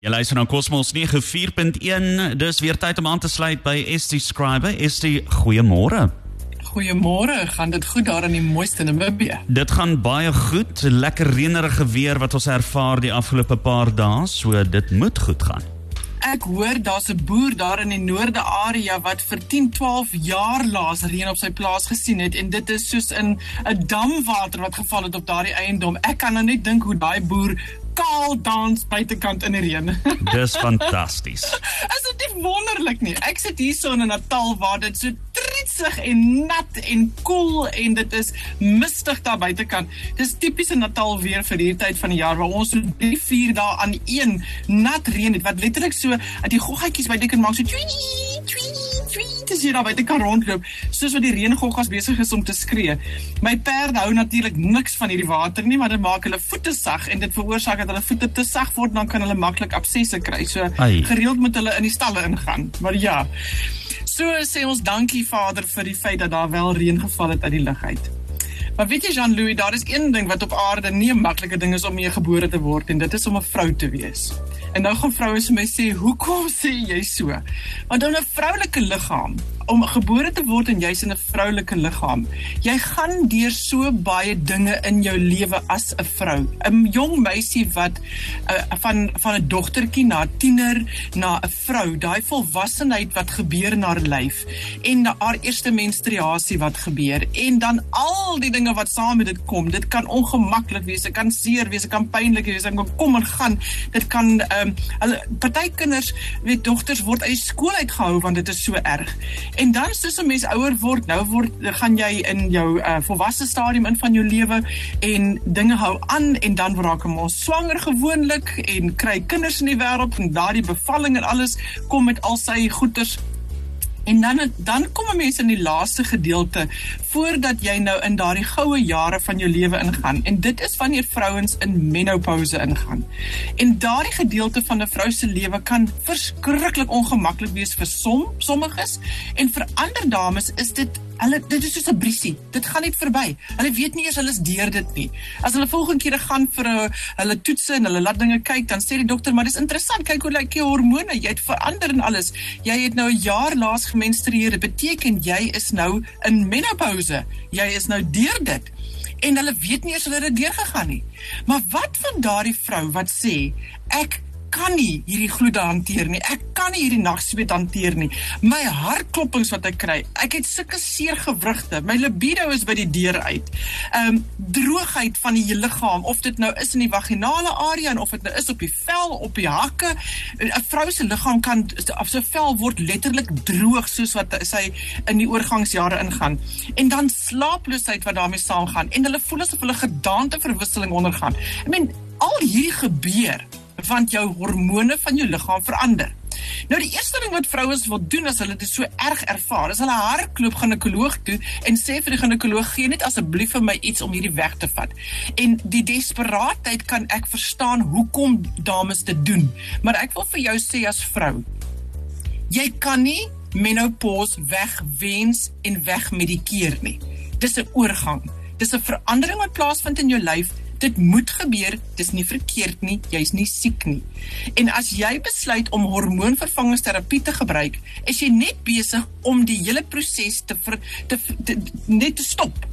Jy luister na Cosmos 94.1. Dis weer tyd om aan te sluit by ST Scribe. ST, goeiemôre. Goeiemôre, gaan dit goed daar in die mooiste Namibië? Dit gaan baie goed. Lekker reënerige weer wat ons ervaar die afgelope paar dae, so dit moet goed gaan. Ek hoor daar's 'n boer daar in die noorde area wat vir 10, 12 jaar laas reën op sy plaas gesien het en dit is soos in 'n damwater wat geval het op daardie eiendom. Ek kan nou net dink hoe daai boer kaal dans buitekant in die reën. Dis fantasties. Is dit nie wonderlik nie? Ek sit hier so in 'n Natal waar dit so trietsig en nat en koel cool en dit is mistig daar buitekant. Dis tipiese Natal weer vir hierdie tyd van die jaar waar ons so 3, 4 dae aan een nat reën het wat letterlik so dat die goggatjies by die kan maak so twee twee tweet as jy daar buite kan rondloop, soos wat die reëngoggas besig is om te skree. My perde hou natuurlik niks van hierdie water nie, maar dit maak hulle voete sag en dit veroorsaak dat hulle voete te sag word, dan kan hulle maklik absesse kry. So Ai. gereeld moet hulle in die stalle ingaan. Maar ja. So sê ons dankie Vader vir die feit dat daar wel reën geval het uit die lug uit. Maar weet jy Jean-Louis, daar is een ding wat op aarde nie 'n maklike ding is om mee gebore te word en dit is om 'n vrou te wees. En nou gaan vroue vir my sê, "Hoekom sê jy so?" Want dan 'n vroulike liggaam om gebore te word en jy's in 'n vroulike liggaam. Jy gaan deur so baie dinge in jou lewe as 'n vrou. 'n Jong meisie wat uh, van van 'n dogtertjie na tiener na 'n vrou, daai volwassenheid wat gebeur in haar lyf en haar eerste menstruasie wat gebeur en dan al die dinge wat saam met dit kom. Dit kan ongemaklik wees, dit kan seer wees, dit kan pynlik wees, dit kan kom en gaan. Dit kan ehm um, hulle party kinders, weet dogters word uit skool uitgehou want dit is so erg. En dan soos 'n mens ouer word, nou word gaan jy in jou uh, volwasse stadium in van jou lewe en dinge hou aan en dan raak ons swanger gewoonlik en kry kinders in die wêreld en daardie bevalling en alles kom met al sy goeters En dan dan kom 'n mens in die laaste gedeelte voordat jy nou in daardie goue jare van jou lewe ingaan. En dit is wanneer vrouens in menopouse ingaan. En daardie gedeelte van 'n vrou se lewe kan verskriklik ongemaklik wees vir som, sommiges en vir ander dames is dit Hulle dit is soos 'n briesie. Dit gaan net verby. Hulle weet nie eers hulle is deur dit nie. As hulle volgende keer gaan vir 'n hulle toetse en hulle laat dinge kyk, dan sê die dokter, "Maar dis interessant. Kyk hoe lyk jou hormone. Jy het verander en alles. Jy het nou 'n jaar laas gemenstrueer. Dit beteken jy is nou in menopouse. Jy is nou deur dit." En hulle weet nie eers hulle het dit deurgegaan nie. Maar wat van daardie vrou wat sê, "Ek kan nie hierdie gloede hanteer nie. Ek kan nie hierdie nagsweet hanteer nie. My hartklopings wat ek kry. Ek het sulke seer gewrigte. My libido is by die deur uit. Ehm um, droogheid van die hele liggaam of dit nou is in die vaginale area en of dit nou is op die vel, op die hakke. 'n Vrou se liggaam kan of sy vel word letterlik droog soos wat sy in die oorgangsjare ingaan. En dan slaaploosheid wat daarmee saamgaan en hulle voel asof hulle gedaanteverwisseling ondergaan. I mean al hier gebeur want jou hormone van jou liggaam verander. Nou die eerste ding wat vrouens wil doen as hulle dit so erg ervaar, is hulle hardloop ginekoloog toe en sê vir die ginekoloog gee net asseblief vir my iets om hierdie weg te vat. En die desperaatheid kan ek verstaan hoekom dames dit doen, maar ek wil vir jou sê as vrou, jy kan nie menopause wegwens en wegmedikeer nie. Dis 'n oorgang. Dis 'n verandering wat plaasvind in jou lyf dit moet gebeur, dis nie verkeerd nie, jy's nie siek nie. En as jy besluit om hormoonvervangingsterapie te gebruik, is jy net besig om die hele proses te, ver, te, te net te stop.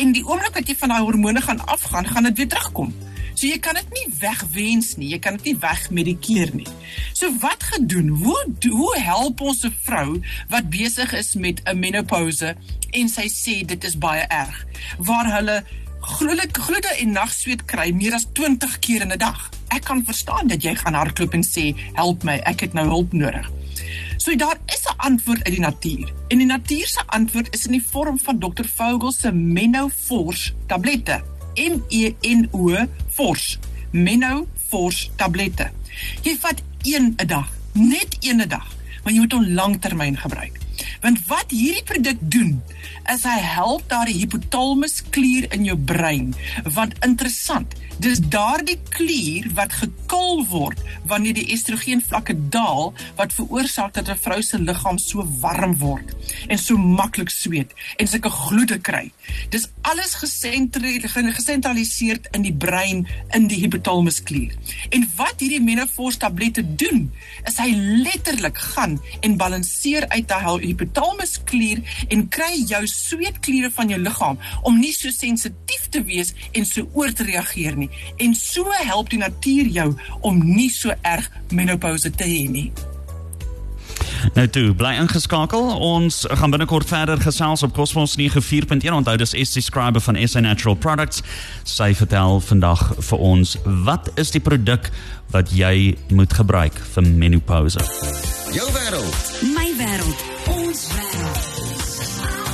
En die oomblik wat jy van daai hormone gaan afgaan, gaan dit weer terugkom. So jy kan dit nie wegwens nie, jy kan dit nie wegmedikeer nie. So wat gedoen? Hoe hoe help ons 'n vrou wat besig is met 'n menopouse en sy sê dit is baie erg, waar hulle gruwelike gloede en nagsweet kry meer as 20 keer in 'n dag. Ek kan verstaan dat jy gaan hardloop en sê, "Help my, ek het nou hulp nodig." So daar is 'n antwoord uit die natuur. En die natuur se antwoord is in die vorm van Dr. Vogel se Menoforce tablette. M E N O Force. Menoforce tablette. Jy vat een 'n dag, net een 'n dag, maar jy moet hom lanktermyn gebruik. Want wat hierdie produk doen, is hy help daardie hypothalamus klier in jou brein. Want interessant, dis daardie klier wat gekil word wanneer die estrogen vlakke daal wat veroorsaak dat 'n vrou se liggaam so warm word en so maklik sweet en sulke gloede kry. Dis alles gesentraliseer in die brein in die hypothalamus klier. En wat hierdie menopause tablette doen, is hy letterlik gaan en balanseer uit daai hypothalamus klier en kry jou sweetkliere van jou liggaam om nie so sensitief te wees en so oor te reageer nie. En so help die natuur jou om nie so erg menopouse te hê nie. Nou toe, bly ingeskakel. Ons gaan binnekort verder gesels op Cosmos 94.1. Onthou dis SC Scriber van SA Natural Products. Sy vertel vandag vir ons wat is die produk wat jy moet gebruik vir menopouse. Jou wêreld, my wêreld, ons wêreld.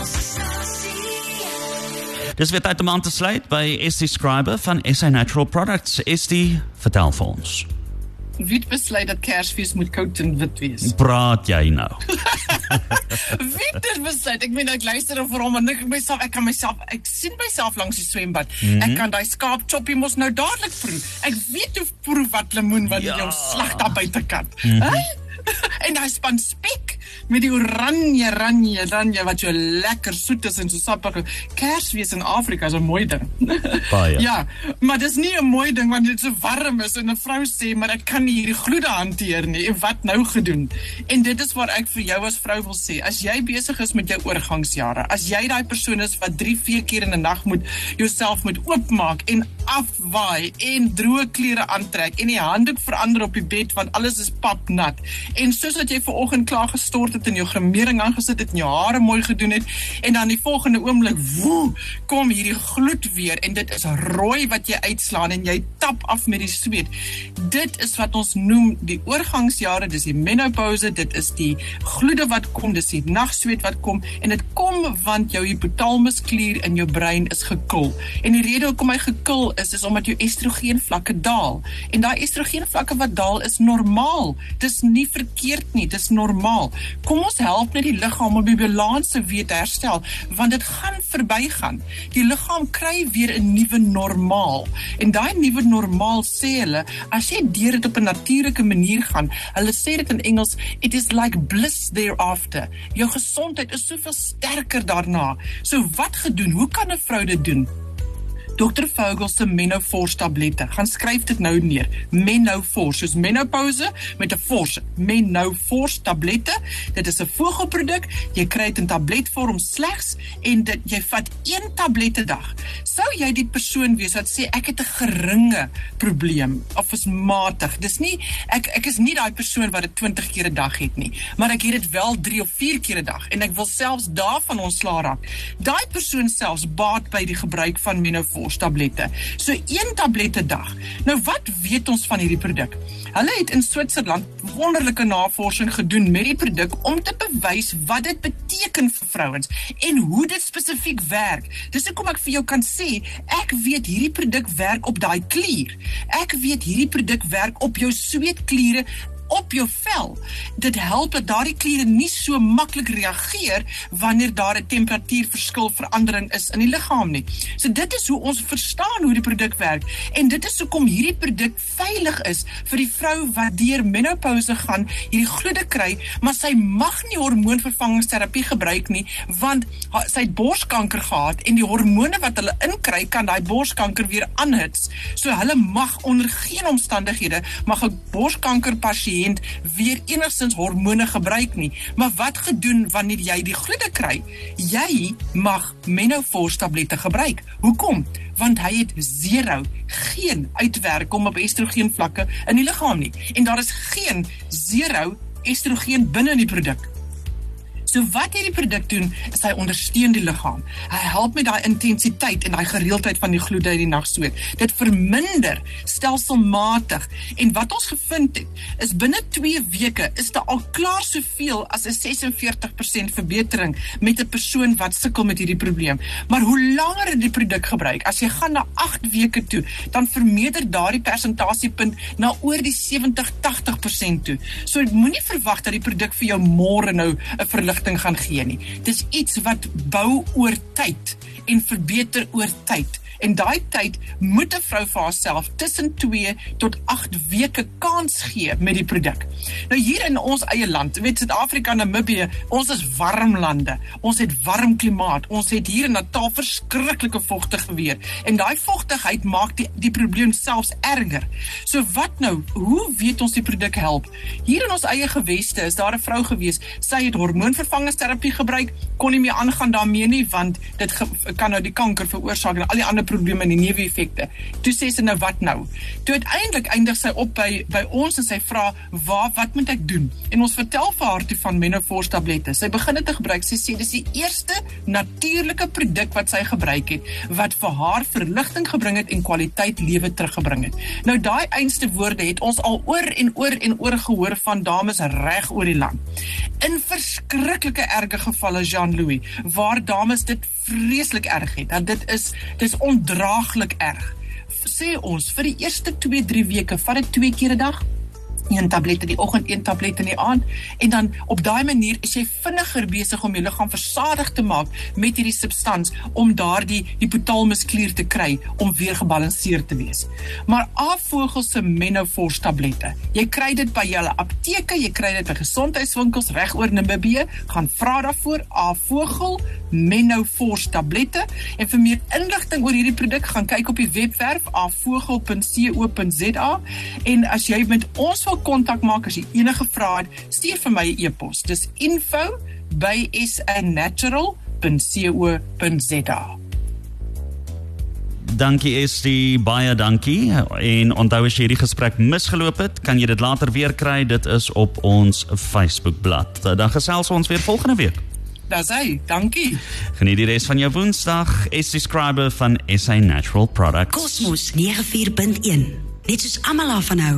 Dis weer tyd om aan te sluit by SC Scriber van SA Natural Products. SC, vertel vir ons. Wie het besluit dat Kersfees moet koud en wit wees? Praat jy nou? Wie het besluit? Ek meen ek luister vir hom en ek myself ek kan myself ek sien myself langs die swembad. Mm -hmm. Ek kan daai skaap choppie mos nou dadelik proe. Ek weet hoe proe wat lemoen wat ja. jy slag daar buitekant. Mm -hmm. En hy span spek met die oranje oranje oranje wat so lekker soet is en so sappig. Kersfees in Afrika is 'n mooi ding. Baie. ja, maar dis nie 'n mooi ding want dit so warm is en 'n vrou sê maar ek kan nie hierdie gloede hanteer nie. En wat nou gedoen? En dit is waar ek vir jou as vrou wil sê, as jy besig is met jou oorgangsjare, as jy daai persoon is wat 3, 4 keer in 'n nag moet jouself moet oopmaak en afwaai en droë klere aantrek en die handdoek verander op die bed want alles is papnat en soos wat jy ver oggend klaar gestort het en jou gremering aangesit het en jou hare mooi gedoen het. En dan die volgende oomblik woe kom hierdie gloed weer en dit is rooi wat jy uitslaan en jy tap af met die sweet. Dit is wat ons noem die oorgangsjare dis die menopouse dit is die gloede wat kom dis die nagsweet wat kom en dit kom want jou hypothalamus klier in jou brein is gekil. En die rede hoekom hy gekil is is omdat jou estrogen vlakke daal. En daai estrogen vlakke wat daal is normaal. Dis nie verkeerd nie, dis normaal. Kom ons help net die liggaam om die balans te weet herstel, want dit gaan verbygaan. Die liggaam kry weer 'n nuwe normaal. En daai nuwe normaal sê hulle, as jy deur dit op 'n natuurlike manier gaan, hulle sê dit in Engels, it is like bliss thereafter. Jou gesondheid is soveel sterker daarna. So wat gedoen? Hoe kan 'n vrou dit doen? Dr Vogel se Menopause tablette. Gaan skryf dit nou neer. Menopause, soos menopause met 'n force. Menopause tablette. Dit is 'n vogelproduk. Jy kry dit in tabletvorm slegs en dit jy vat een tablet 'n dag. Sou jy die persoon wees wat sê ek het 'n geringe probleem of is matig. Dis nie ek ek is nie daai persoon wat dit 20 keer 'n dag het nie, maar ek het dit wel 3 of 4 keer 'n dag en ek wil selfs daarvan ontslaa raak. Daai persoon selfs baat by die gebruik van menopause tablette. So een tablet 'n dag. Nou wat weet ons van hierdie produk? Hulle het in Switserland wonderlike navorsing gedoen met die produk om te bewys wat dit beteken vir vrouens en hoe dit spesifiek werk. Dis hoekom ek vir jou kan sê, ek weet hierdie produk werk op daai klier. Ek weet hierdie produk werk op jou sweetkliere op jou vel. Dit help dat daardie kliere nie so maklik reageer wanneer daar 'n temperatuurverskil verandering is in die liggaam nie. So dit is hoe ons verstaan hoe die produk werk en dit is hoekom hierdie produk veilig is vir die vrou wat deur menopouse gaan, hierdie gloede kry, maar sy mag nie hormoonvervangingsterapie gebruik nie want sy het borskanker gehad en die hormone wat hulle inkry kan daai borskanker weer aanhits. So hulle mag onder geen omstandighede mag 'n borskanker pasiënt pasiënt weer enigstens hormone gebruik nie. Maar wat gedoen wanneer jy die gloede kry? Jy mag menopause tablette gebruik. Hoekom? Want hy het 0 geen uitwerking op estrogen vlakke in die liggaam nie. En daar is geen 0 estrogen binne in die produk. So wat hierdie produk doen, is hy ondersteun die liggaam. Hy help met daai intensiteit en daai gereeldheid van die gloede in die nagsweet. Dit verminder stelselmatig en wat ons gevind het, is binne 2 weke is daar al klaar soveel as 'n 46% verbetering met 'n persoon wat sukkel met hierdie probleem. Maar hoe langer jy die produk gebruik, as jy gaan na 8 weke toe, dan vermeerder daardie persentasiepunt na oor die 70-80% toe. So moenie verwag dat die produk vir jou môre nou 'n verlig verligting gaan gee nie. Dis iets wat bou oor tyd en verbeter oor tyd. En daai tyd moet 'n vrou vir haarself tussen 2 tot 8 weke kans gee met die produk. Nou hier in ons eie land, weet Suid-Afrika en Namibië, ons is warm lande. Ons het warm klimaat. Ons het hier in Natal verskriklike vogtige weer en daai vogtigheid maak die die probleem selfs erger. So wat nou? Hoe weet ons die produk help? Hier in ons eie geweste is daar 'n vrou gewees. Sy het hormoonvervangingsterapie gebruik, kon nie meer aangaan daarmee nie want dit kan nou die kanker veroorsaak en al die ander probleme en die neeweffekte. Toe sê sy nou wat nou? Toe uiteindelik eindig sy op by by ons en sy vra, "Waar wat moet ek doen?" En ons vertel vir haar toe van menopause tablette. Sy begin dit te gebruik. Sy sê dis die eerste natuurlike produk wat sy gebruik het wat vir haar verligting gebring het en kwaliteit lewe teruggebring het. Nou daai einste woorde het ons al oor en oor en oor gehoor van dames reg oor die land. In verskriklike erge gevalle Jean-Louis waar dames dit vreeslik erg het. Dat dit is dis ondraaglik erg. Sê ons vir die eerste 2-3 weke, vat dit 2 keer 'n dag een tablet in die oggend, een tablet in die aand. En dan op daai manier is jy vinniger besig om jou liggaam versadig te maak met hierdie substans om daardie hypothalamusklier te kry om weer gebalanseerd te wees. Maar Avogel se menopause tablette, jy kry dit by julle apteke, jy kry dit by gesondheidswinkels reg oor Namibië, gaan vra daarvoor Avogel menopause tablette. En vir meer inligting oor hierdie produk gaan kyk op die webwerf avogel.co.za en as jy met ons wil kontak maak as jy enige vrae het, stuur vir my 'n e e-pos. Dis info@sanatural.co.za. Dankie Estie, baie dankie. En onthou as jy hierdie gesprek misgeloop het, kan jy dit later weer kry. Dit is op ons Facebookblad. Dan gesels ons weer volgende week. Dis hy, dankie. Geniet die res van jou Woensdag. Estie Scriber van SA Natural Products. Kosmos 94.1. Net soos almal daarvan hou.